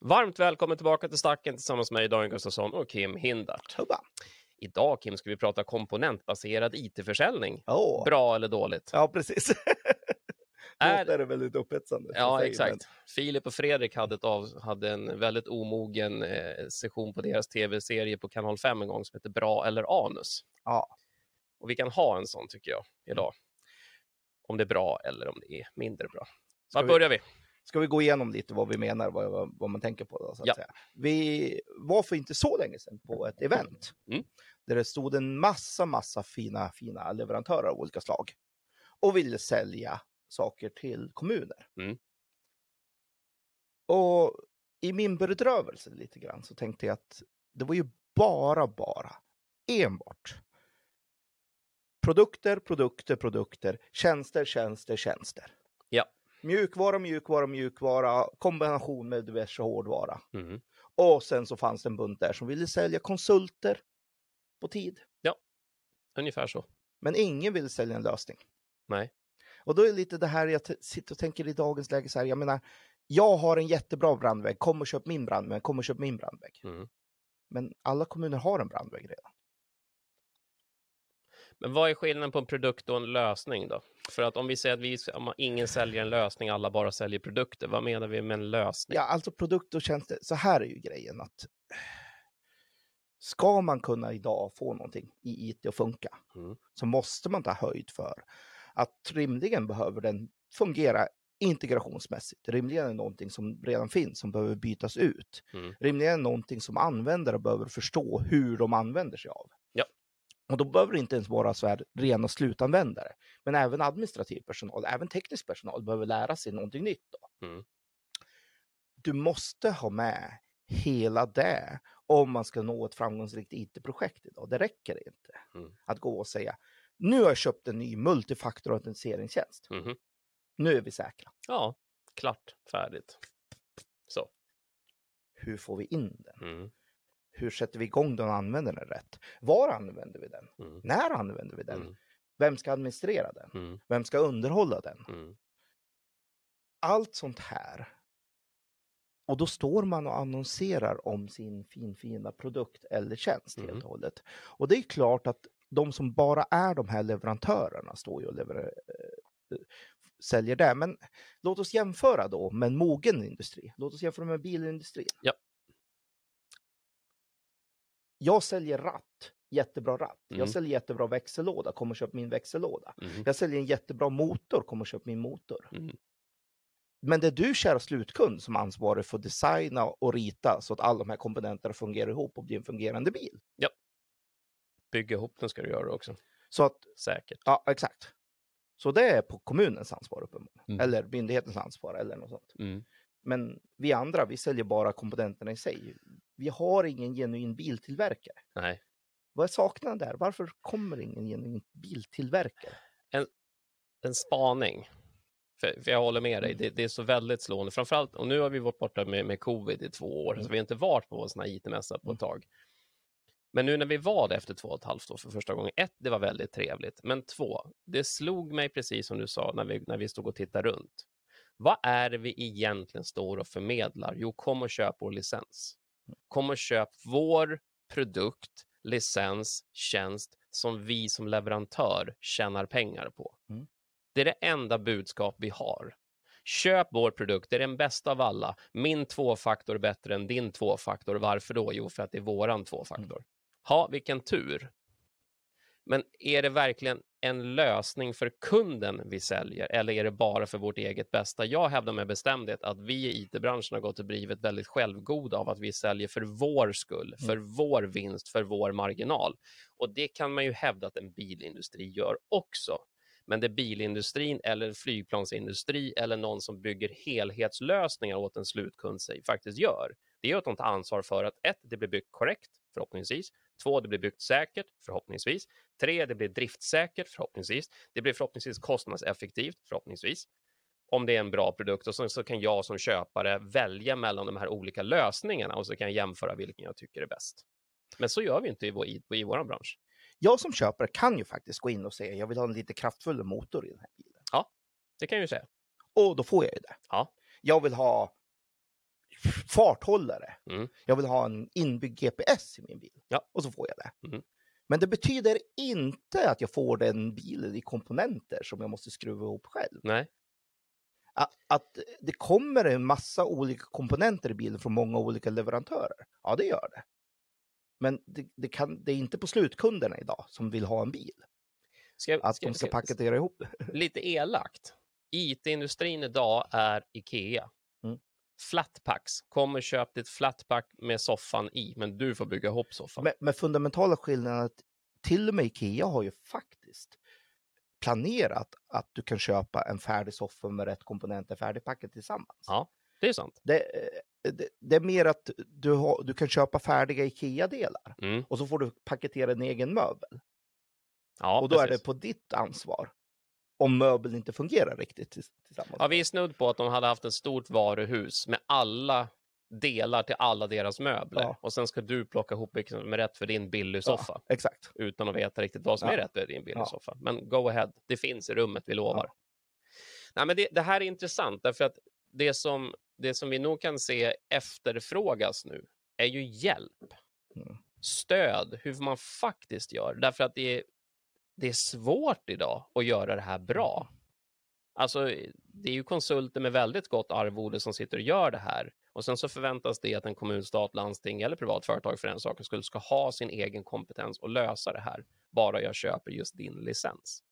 Varmt välkommen tillbaka till Stacken tillsammans med mig, Daniel Gustafsson och Kim Hindart. Hubba. Idag, Kim, ska vi prata komponentbaserad IT-försäljning. Åh. Bra eller dåligt? Ja, precis. Är- är det väldigt upphetsande. Ja, exakt. Filip och Fredrik hade, ett av, hade en väldigt omogen eh, session på deras tv-serie på kanal 5 en gång som heter Bra eller anus. Ja. Och vi kan ha en sån tycker jag idag. Om det är bra eller om det är mindre bra. Var börjar vi? Ska vi gå igenom lite vad vi menar, vad, vad, man tänker på? Då, så att Ja. säga. Vi var för inte så länge sedan på ett event Mm. där det stod en massa, massa fina, fina leverantörer av olika slag och ville sälja saker till kommuner. Mm. Och i min bedrövelse lite grann så tänkte jag att det var ju bara, bara, enbart produkter, produkter, produkter, tjänster, tjänster, tjänster. Ja. Mjukvara, mjukvara, mjukvara, kombination med diverse hårdvara. Mm. Och sen så fanns det en bunt där som ville sälja konsulter på tid. Ungefär så. Men ingen ville sälja en lösning. Nej. Och då är det lite det här jag sitter och tänker i dagens läge så här, jag menar, jag har en jättebra brandvägg, kom och köp min brandvägg, kom och köp min brandvägg. Mm. Men alla kommuner har en brandvägg redan. Men vad är skillnaden på en produkt och en lösning då? För att om vi säger att vi, ingen säljer en lösning, alla bara säljer produkter, vad menar vi med en lösning? Ja, alltså produkter och tjänster, så här är ju grejen att ska man kunna idag få någonting i IT att funka Mm. så måste man ta höjd för att rimligen behöver den fungera integrationsmässigt. Rimligen är någonting som redan finns som behöver bytas ut. Mm. Rimligen är någonting som användare behöver förstå hur de använder sig av. Ja. Och då behöver det inte ens vara så här rena slutanvändare. Men även administrativ personal, även teknisk personal behöver lära sig någonting nytt. Då. Mm. Du måste ha med hela det om man ska nå ett framgångsrikt IT-projekt idag. Det räcker inte Mm. att gå och säga nu har jag köpt en ny multifaktorautentiseringsstjänst. Mhm. Nu är vi säkra. Ja, klart, färdigt. Så. Hur får vi in den? Mm. Hur sätter vi igång den och använder den rätt? Var använder vi den? Mm. När använder vi den? Mm. Vem ska administrera den? Mm. Vem ska underhålla den? Mm. Allt sånt här. Och då står man och annonserar om sin finfina produkt eller tjänst Mm. helt och hållet. Och det är klart att de som bara är de här leverantörerna står ju och lever, eh, säljer det. Men låt oss jämföra då med en mogen industri. Låt oss jämföra med bilindustrin. Ja. Jag säljer ratt, jättebra ratt. Mm. Jag säljer jättebra växellåda, kom och köp min växellåda. Mm. Jag säljer en jättebra motor, kom och köp min motor. Mm. Men det är du, kära slutkund, som är ansvarig för att designa och rita så att alla de här komponenterna fungerar ihop och blir en fungerande bil. Bygga ihop den ska du göra också. Så att, Säkert. ja, exakt. Så det är på kommunens ansvar uppenbarligen. Mm. Eller myndighetens ansvar eller något sånt. Mm. Men vi andra, vi säljer bara komponenterna i sig. Vi har ingen genuin biltillverkare. Nej. Vad är saknaden där? Varför kommer ingen genuin biltillverkare? En spaning. För, för jag håller med dig, Mm. det, det är så väldigt slående. Framförallt, och nu har vi varit borta med, med covid i två år, Mm. så vi har inte varit på en sån här IT-mässa på Mm. ett tag. Men nu när vi var det efter två och ett halvt år för första gången, ett, det var väldigt trevligt, men två, det slog mig precis som du sa när vi, när vi stod och tittade runt. Vad är det vi egentligen står och förmedlar? Jo, kom och köp vår licens. Kom och köp vår produkt, licens, tjänst som vi som leverantör tjänar pengar på. Mm. Det är det enda budskap vi har. Köp vår produkt, det är den bästa av alla. Min tvåfaktor är bättre än din tvåfaktor. Varför då? Jo, för att det är våran tvåfaktor. Ha, vilken tur. Men är det verkligen en lösning för kunden vi säljer eller är det bara för vårt eget bästa? Jag hävdar med bestämdhet att vi i IT-branschen har gått och blivit väldigt självgoda av att vi säljer för vår skull, för vår vinst, för vår marginal. Och det kan man ju hävda att en bilindustri gör också. Men det bilindustrin eller flygplansindustri eller någon som bygger helhetslösningar åt en slutkund sig faktiskt gör, det är att de tar ansvar för att ett, det blir byggt korrekt, förhoppningsvis. Två, det blir byggt säkert, förhoppningsvis. Tre, det blir driftsäkert, förhoppningsvis. Det blir förhoppningsvis kostnadseffektivt, förhoppningsvis. Om det är en bra produkt och så, så kan jag som köpare välja mellan de här olika lösningarna och så kan jag jämföra vilken jag tycker är bäst. Men så gör vi inte i vår, i, i vår bransch. Jag som köpare kan ju faktiskt gå in och säga jag vill ha en lite kraftfullare motor i den här bilen. Det kan jag ju säga. Och då får jag ju det. Ja. Jag vill ha farthållare. Mm. Jag vill ha en inbyggd GPS i min bil. Ja. Och så får jag det. Mm. Men det betyder inte att jag får den bilen i komponenter som jag måste skruva ihop själv. Nej. Att, att det kommer en massa olika komponenter i bilen från många olika leverantörer. Ja, det gör det. Men det, det, kan, det är inte på slutkunderna idag som vill ha en bil. Ska, jag- Att de ska paketera ihop. Lite elakt. IT-industrin idag är Ikea. Flatpacks. Kommer köp ditt flatpack med soffan i, men du får bygga ihop soffan. Med, med fundamentala skillnaden att till och med Ikea har ju faktiskt planerat att du kan köpa en färdig soffa med rätt komponenter färdigpackat tillsammans. Ja. Det är sant. Det, eh, det, det är mer att du, har, du kan köpa färdiga Ikea-delar Mm. och så får du paketera en egen möbel. Ja, och då är precis. det på ditt ansvar. Om möbeln inte fungerar riktigt tills- tillsammans. Ja, vi är snudd på att de hade haft ett stort varuhus med alla delar till alla deras möbler. Ja. Och sen ska du plocka ihop vilken som är rätt för din billig soffa. Exakt. Utan att veta riktigt vad som Ja. är rätt för din billig Ja. soffa. Men go ahead, det finns i rummet, vi lovar. Ja. Nej, men det, det här är intressant, därför att det som, det som vi nog kan se efterfrågas nu är ju hjälp. Mm. Stöd, hur man faktiskt gör. Därför att det är, det är svårt idag att göra det här bra. Alltså, det är ju konsulter med väldigt gott arvode som sitter och gör det här. Och sen så förväntas det att en kommun, stat, landsting eller privat företag för den saken skulle ska ha sin egen kompetens och lösa det här. Bara jag köper just din licens.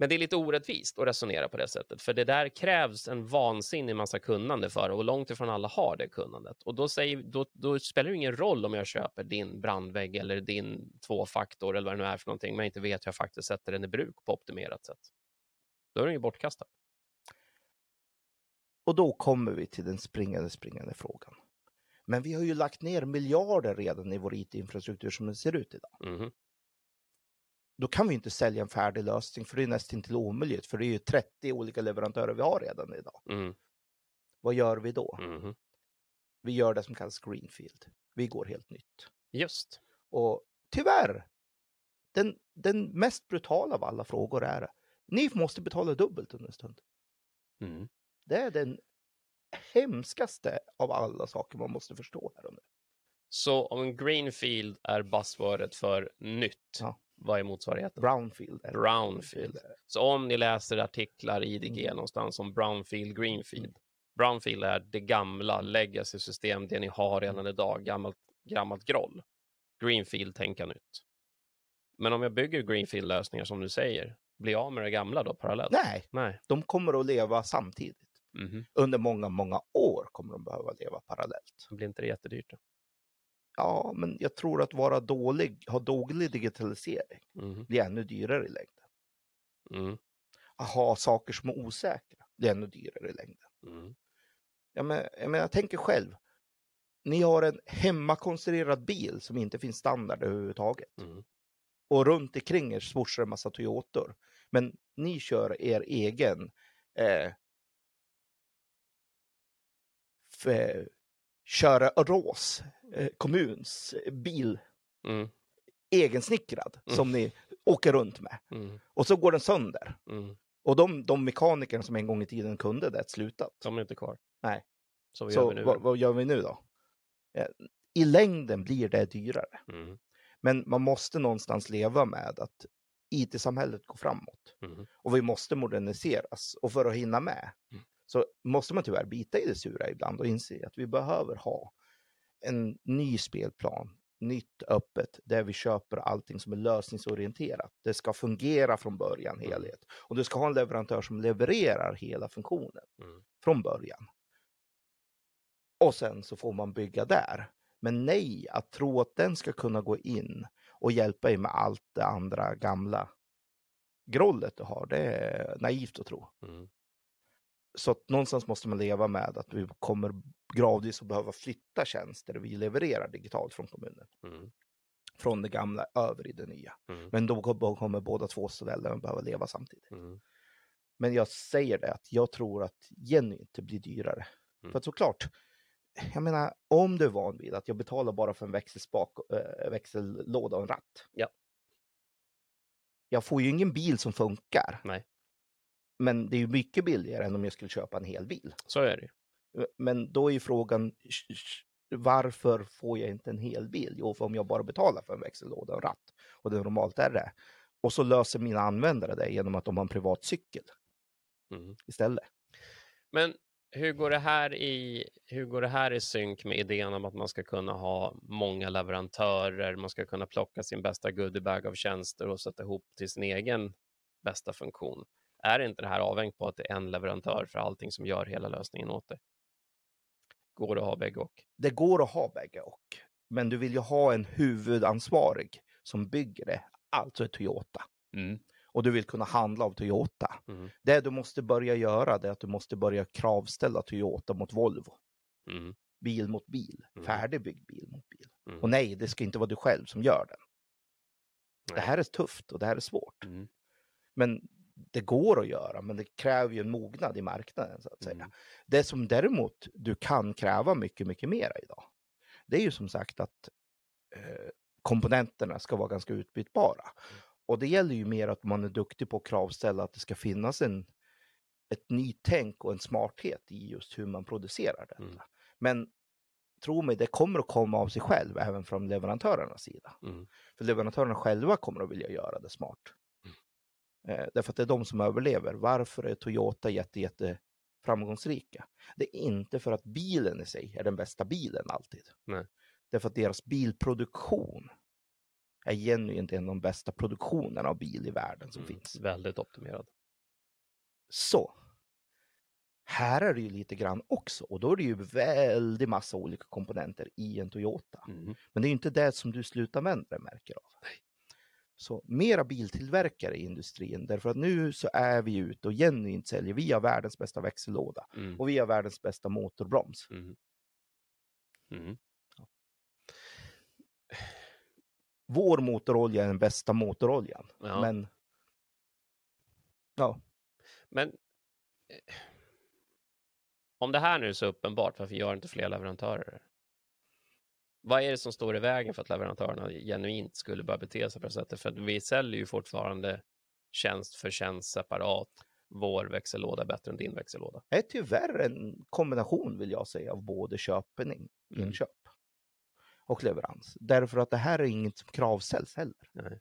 Men det är lite orättvist att resonera på det sättet, för det där krävs en vansinnig massa kunnande för och långt ifrån alla har det kunnandet. Och då, säger, då, då spelar det ingen roll om jag köper din brandvägg eller din tvåfaktor eller vad det nu är för någonting, men inte vet hur jag faktiskt sätter den i bruk på optimerat sätt. Då är den ju bortkastad. Och då kommer vi till den springande, springande frågan. Men vi har ju lagt ner miljarder redan i vår IT-infrastruktur som den ser ut idag. Mhm. Då kan vi inte sälja en färdig lösning för det är nästan till omöjligt för det är ju 30 olika leverantörer vi har redan idag. Mm. Vad gör vi då? Mhm. Vi gör det som kallas greenfield. Vi går helt nytt. Just. Och tyvärr, den, den mest brutala av alla frågor är ni måste betala dubbelt under en stund. Mm. Det är den hemskaste av alla saker man måste förstå här och nu. Så om en greenfield är buzzwordet för nytt, Ja. Vad är motsvarigheten? Brownfield. Brownfield. Så om ni läser artiklar i IDG Mm. någonstans om brownfield, greenfield. Brownfield är det gamla legacy-system, det ni har redan idag, gammalt, gammalt groll. Greenfield, tänka nytt. Men om jag bygger greenfield-lösningar som du säger, blir jag av med det gamla då parallellt? Nej, Nej. de kommer att leva samtidigt. Mhm. Under många, många år kommer de behöva leva parallellt. Blir inte det jättedyrt? Då? Ja, men jag tror att vara dålig, ha dålig digitalisering Mhm. blir ännu dyrare i längden. Mm. Att ha saker som är osäkra blir ännu dyrare i längden. Mm. Jag menar, jag, menar, tänker själv. Ni har en hemmakonstruerad bil som inte finns standard överhuvudtaget. Mm. Och runt omkring er sworsar en massa Toyotor. Men ni kör er egen eh, köra Rås eh, kommuns bil Mm. egensnickrad Mm. som ni åker runt med. Mm. Och så går den sönder. Mm. Och de, de mekanikerna som en gång i tiden kunde det, slutat. De är inte kvar. Nej. Så vad Så gör vi nu? vad, vad gör vi nu då? Eh, I längden blir det dyrare. Mm. Men man måste någonstans leva med att IT-samhället går framåt. Mm. Och vi måste moderniseras. Och för att hinna med. Så måste man tyvärr bita i det sura ibland och inse att vi behöver ha en ny spelplan, nytt öppet, där vi köper allting som är lösningsorienterat. Det ska fungera från början, Mm. helhet. Och du ska ha en leverantör som levererar hela funktionen Mm. från början. Och sen så får man bygga där. Men nej, att tro att den ska kunna gå in och hjälpa er med allt det andra gamla grollet du har, det är naivt att tro. Mm. Så att någonstans måste man leva med att vi kommer gradvis att behöva flytta tjänster vi levererar digitalt från kommunen. Mm. Från det gamla över i det nya. Mm. Men då kommer- båda två ställen behöva leva samtidigt. Mm. Men jag säger det att jag tror att genuint det blir dyrare. Mm. För att såklart, jag menar om du är van vid att jag betalar bara för en växelspak, äh, växellåda och en ratt. Ja. Jag får ju ingen bil som funkar. Nej. Men det är ju mycket billigare än om jag skulle köpa en hel bil. Så är det. Men då är ju frågan, varför får jag inte en hel bil? Jo, för om jag bara betalar för en växellåda och ratt, och det normalt är det, och så löser mina användare det genom att de har en privat cykel Mm. istället. Men hur går, det här i, hur går det här i synk med idén om att man ska kunna ha många leverantörer, man ska kunna plocka sin bästa goodiebag av tjänster och sätta ihop till sin egen bästa funktion? Är inte det här avhängt på att det är en leverantör för allting som gör hela lösningen åt dig? Går det att ha bägge och? Det går att ha bägge och, men du vill ju ha en huvudansvarig som bygger det, alltså ett Toyota. Och du vill kunna handla av Toyota. Mm. Det du måste börja göra det är att du måste börja kravställa Toyota mot Volvo. Mm. Bil mot bil, Mm. färdigbyggd bil mot bil. Mm. Och nej, det ska inte vara du själv som gör den. Det Nej. här är tufft och det här är svårt. Mm. Men det går att göra, men det kräver ju en mognad i marknaden så att säga. Mm. Det som däremot du kan kräva mycket, mycket mera idag, det är ju som sagt att eh, komponenterna ska vara ganska utbytbara. Och det gäller ju mer att man är duktig på att kravställa att det ska finnas en, ett nytänk och en smarthet i just hur man producerar detta. Mm. Men tro mig, det kommer att komma av sig själv även från leverantörernas sida. Mm. För leverantörerna själva kommer att vilja göra det smart. Eh, därför att det är de som överlever. Varför är Toyota jätte, jätte framgångsrika? Det är inte för att bilen i sig är den bästa bilen alltid. Nej. Därför att deras bilproduktion är genuint en av de bästa produktionerna av bil i världen som Mm. finns. Väldigt optimerad. Så. Här är det ju lite grann också och då är det ju väldigt massa olika komponenter i en Toyota. Mm. Men det är ju inte det som du slutanvändare märker av. Så mera biltillverkare i industrin, därför att nu så är vi ute och genuint säljer, vi har världens bästa växellåda Mm. och vi har världens bästa motorbroms. Mm. Mm. Vår motorolja är den bästa motoroljan, Ja. men ja, Men eh, om det här nu är så uppenbart, varför gör inte fler leverantörer? Vad är det som står i vägen för att leverantörerna genuint skulle börja bete sig på det sättet? För vi säljer ju fortfarande tjänst för tjänst separat. Vår växellåda är bättre än din växellåda. det är tyvärr en kombination vill jag säga av både köpning, Mm. inköp och leverans. Därför att det här är inget som kravställs heller. Nej.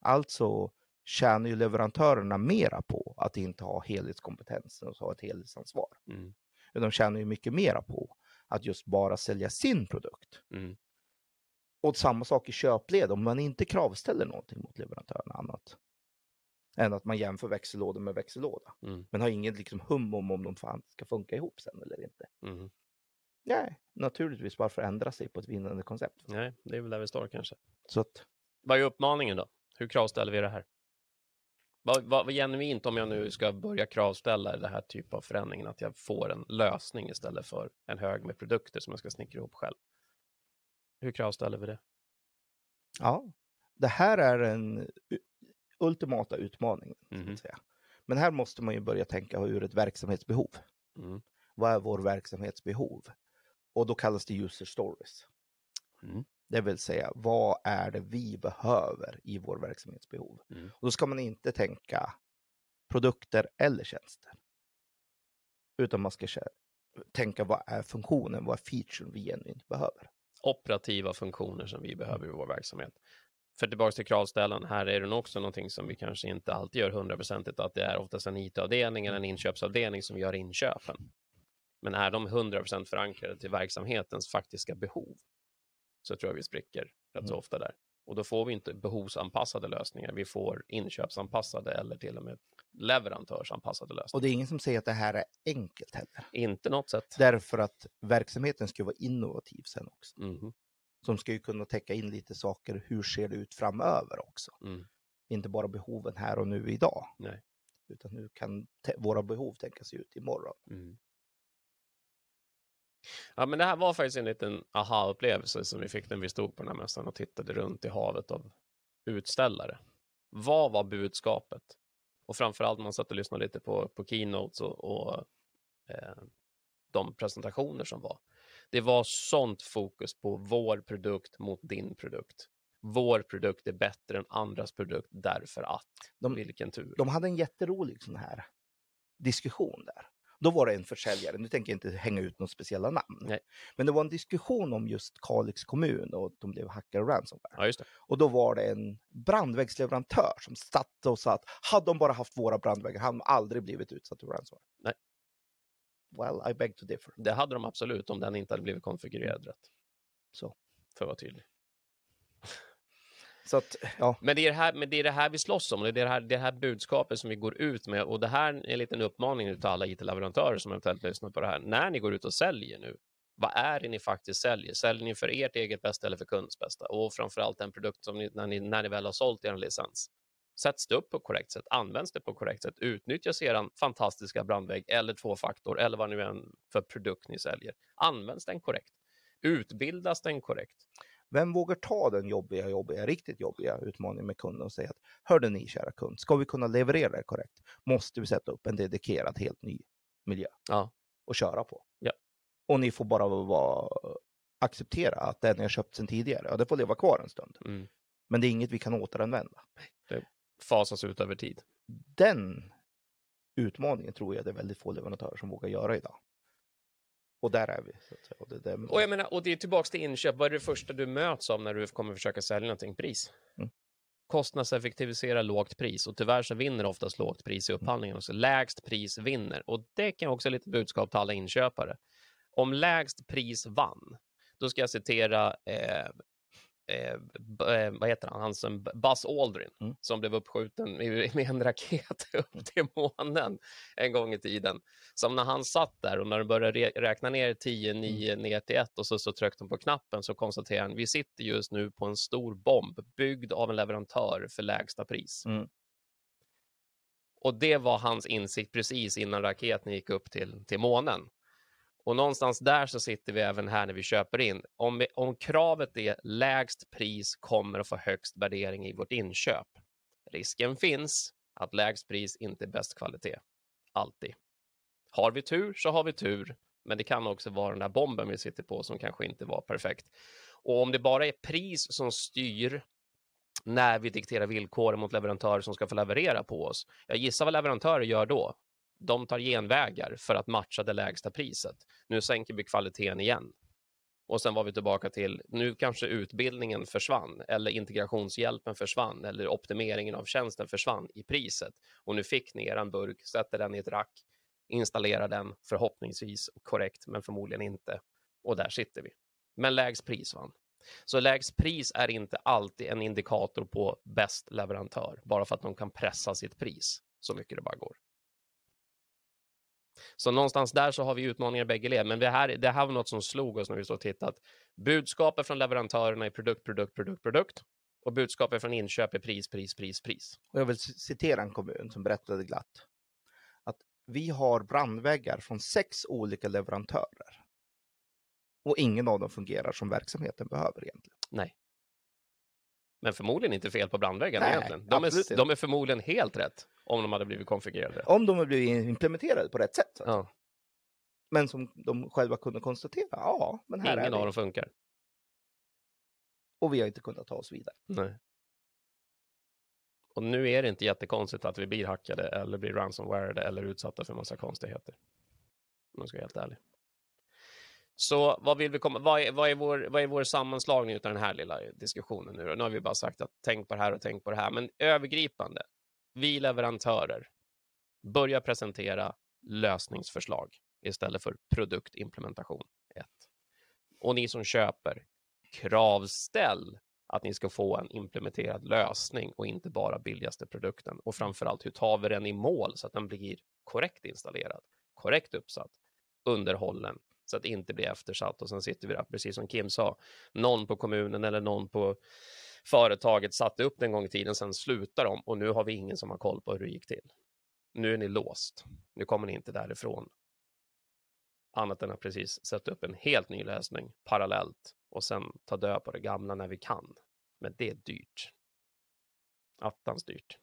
Alltså tjänar ju leverantörerna mera på att inte ha helhetskompetensen och ha ett helhetsansvar. Mm. De tjänar ju mycket mera på att just bara sälja sin produkt. Mm. Och samma sak i köpled, om man inte kravställer någonting mot leverantörerna annat än att man jämför växellåda med växellåda. Mm. Men har ingen liksom hum om om de fan ska funka ihop sen eller inte. Mm. Nej, naturligtvis varför ändra sig på ett vinnande koncept? Nej, det är väl där vi står kanske. Så att Vad är uppmaningen då? Hur kravställer vi det här? Vad, vad, genuint om jag nu ska börja kravställa det här typ av förändringen, att jag får en lösning istället för en hög med produkter som jag ska snickra ihop själv. Hur kravställer vi det? ja, det här är den ultimata utmaningen. Säga. Men här måste man ju börja tänka ur ett verksamhetsbehov. Mm. Vad är vår verksamhetsbehov? Och då kallas det user stories. Mm. Det vill säga, vad är det vi behöver i vår verksamhetsbehov? Mm. Och då ska man inte tänka produkter eller tjänster. Utan man ska tänka, vad är funktionen, vad är featuren vi genuint behöver? Operativa funktioner som vi behöver i vår verksamhet. För tillbaka till kravställan, här är det också någonting som vi kanske inte alltid gör hundraprocentigt, att det är oftast en IT-avdelning eller en inköpsavdelning som gör inköpen. Men är de 100% förankrade till verksamhetens faktiska behov så tror jag vi spricker rätt så Mm. ofta där. Och då får vi inte behovsanpassade lösningar, vi får inköpsanpassade eller till och med leverantörsanpassade lösningar. Och det är ingen som säger att det här är enkelt heller. Inte något sätt. Därför att verksamheten ska vara innovativ sen också. Mhm, Som ska ju kunna täcka in lite saker, hur ser det ut framöver också? mm. Inte bara behoven här och nu idag. Nej. Utan hur kan våra behov tänkas ut imorgon? Mm. Ja, men det här var faktiskt en liten aha-upplevelse som vi fick när vi stod på den här mässan och tittade runt i havet av utställare. Vad var budskapet? Och framförallt man satt och lyssnade lite på, på keynotes och, och eh, de presentationer som var. Det var sånt fokus på vår produkt mot din produkt. Vår produkt är bättre än andras produkt därför att. De- Vilken tur. De hade en jätterolig sån här diskussion där. Då var det en försäljare, nu tänker jag inte hänga ut några speciella namn. Nej. Men det var en diskussion om just Kalix kommun och de blev hackade och ransomware. Ja. Och då var det en brandväggsleverantör som satt och sa att hade de bara haft våra brandväggar hade de aldrig blivit utsatt för ransomware. Nej. Well, I beg to differ. Det hade de absolut om den inte hade blivit konfigurerad rätt. Så. För att vara tydlig. Så att, ja, Men det är det här, men det, är det här vi slåss om. Det är det här, det här budskapet som vi går ut med. Och det här är en liten uppmaning till alla it-leverantörer som eventuellt lyssnar på det här. När ni går ut och säljer nu, vad är det ni faktiskt säljer? Säljer ni för ert eget bästa eller för kundens bästa? Och framförallt den produkt som ni, när, ni, när ni väl har sålt er licens. Sätts det upp på korrekt sätt? Används det på korrekt sätt? Utnyttjas er fantastiska brandvägg eller tvåfaktor eller vad nu än för produkt ni säljer? Används den korrekt? Utbildas den korrekt? Vem vågar ta den jobbiga, jobbiga, riktigt jobbiga utmaningen med kunden och säga att hörde ni kära kund, ska vi kunna leverera det korrekt måste vi sätta upp en dedikerad helt ny miljö Ja. och köra på. Ja. Och ni får bara vara, acceptera att den har köpt sedan tidigare, ja, det får leva kvar en stund. Mm. Men det är inget vi kan återanvända. Fasas ut över tid. Den utmaningen tror jag det är väldigt få leverantörer som vågar göra idag. Och där är vi. Och det, det, Och jag menar, och det är tillbaks till inköp. Vad är det första du möts av när du kommer försöka sälja någonting? Pris. Mm. Kostnadseffektivisera lågt pris och tyvärr så vinner oftast lågt pris i upphandlingen också. Lägst pris vinner och det kan också lite budskap till alla inköpare. Om lägst pris vann, då ska jag citera eh, eh, eh, vad heter han, han som Buzz Aldrin Mm. som blev uppskjuten med, med en raket upp till månen en gång i tiden. Som när han satt där och när de började re- räkna ner 10, 9, ner till 1 och så, så tryckte de på knappen så konstaterade han vi sitter just nu på en stor bomb byggd av en leverantör för lägsta pris. Mm. Och det var hans insikt precis innan raketen gick upp till, till månen. Och någonstans där så sitter vi även här när vi köper in. Om, vi, om kravet är lägst pris kommer att få högst värdering i vårt inköp. Risken finns att lägst pris inte är bäst kvalitet. Alltid. Har vi tur så har vi tur, men det kan också vara den där bomben vi sitter på som kanske inte var perfekt. Och om det bara är pris som styr när vi dikterar villkoren mot leverantörer som ska få leverera på oss. Jag gissar vad leverantörer gör då. De tar genvägar för att matcha det lägsta priset. Nu sänker vi kvaliteten igen. Och sen var vi tillbaka till, nu kanske utbildningen försvann eller integrationshjälpen försvann eller optimeringen av tjänsten försvann i priset. Och nu fick ni er en burk, sätter den i ett rack, installerar den förhoppningsvis korrekt, men förmodligen inte. Och där sitter vi. Men lägst pris vann. Så lägst pris är inte alltid en indikator på bäst leverantör, bara för att de kan pressa sitt pris så mycket det bara går. Så någonstans där så har vi utmaningar i bägge led, men det här, det här var något som slog oss när vi stod och tittat. Budskapet från leverantörerna är produkt, produkt, produkt, produkt och budskapet från inköp är pris, pris, pris, pris. Och jag vill citera en kommun som berättade glatt att vi har brandväggar från sex olika leverantörer. Och ingen av dem fungerar som verksamheten behöver egentligen. Men förmodligen inte fel på brandväggarna Nej, egentligen. De är, de är förmodligen helt rätt om de hade blivit konfigurerade. Om de har blivit implementerade på rätt sätt. Ja, Men som de själva kunde konstatera, ja, men här ingen är vi. av dem funkar. Och vi har inte kunnat ta oss vidare. Nej. Och nu är det inte jättekonstigt att vi blir hackade eller blir ransomwarede eller utsatta för massa konstigheter. Om jag ska vara helt ärlig. Så vad vill vi komma, vad är, vad är, vår, vad är vår sammanslagning av den här lilla diskussionen nu då? Nu har vi bara sagt att tänk på det här och tänk på det här, men övergripande. Vi leverantörer, börja presentera lösningsförslag istället för produktimplementation 1. Och ni som köper, kravställ att ni ska få en implementerad lösning och inte bara billigaste produkten. Och framförallt, hur tar vi den i mål så att den blir korrekt installerad, korrekt uppsatt, underhållen, så att det inte blir eftersatt. Och sen sitter vi där, precis som Kim sa, någon på kommunen eller någon på företaget satte upp den en gång i tiden, sen slutar de och nu har vi ingen som har koll på hur det gick till. Nu är ni låst. Nu kommer ni inte därifrån. Annat än att precis sätta upp en helt ny lösning parallellt och sen ta död på det gamla när vi kan. Men det är dyrt. Attans dyrt.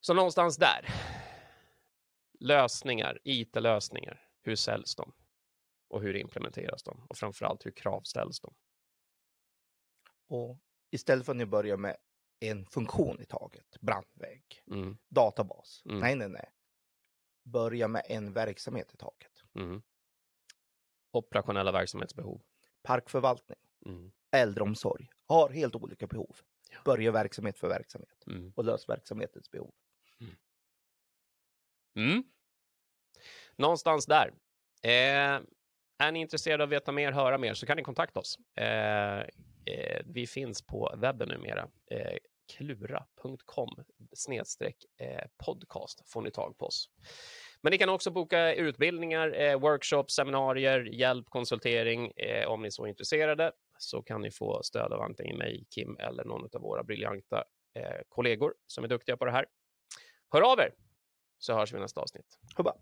Så någonstans där. Lösningar, IT-lösningar. Hur säljs de? Och hur implementeras de? Och framförallt hur kravställs de? Och istället för att ni börjar med en funktion i taget, brandvägg, Mm. databas. Mm. Nej, nej, nej. börja med en verksamhet i taget. Mm. Operationella verksamhetsbehov. Parkförvaltning, Mm. äldreomsorg har helt olika behov. Ja. Börja verksamhet för verksamhet Mm. och lös verksamhetens behov. Någonstans där. Eh, är ni intresserade av att veta mer, höra mer, så kan ni kontakta oss. Eh, eh, vi finns på webben numera. Eh, klura.com snedstreck eh, podcast får ni tag på oss. Men ni kan också boka utbildningar, eh, workshops, seminarier, hjälp, konsultering. Eh, om ni är så intresserade så kan ni få stöd av antingen mig, Kim eller någon av våra briljanta eh, kollegor som är duktiga på det här. Hör av er så hörs vi i nästa avsnitt. Hubba.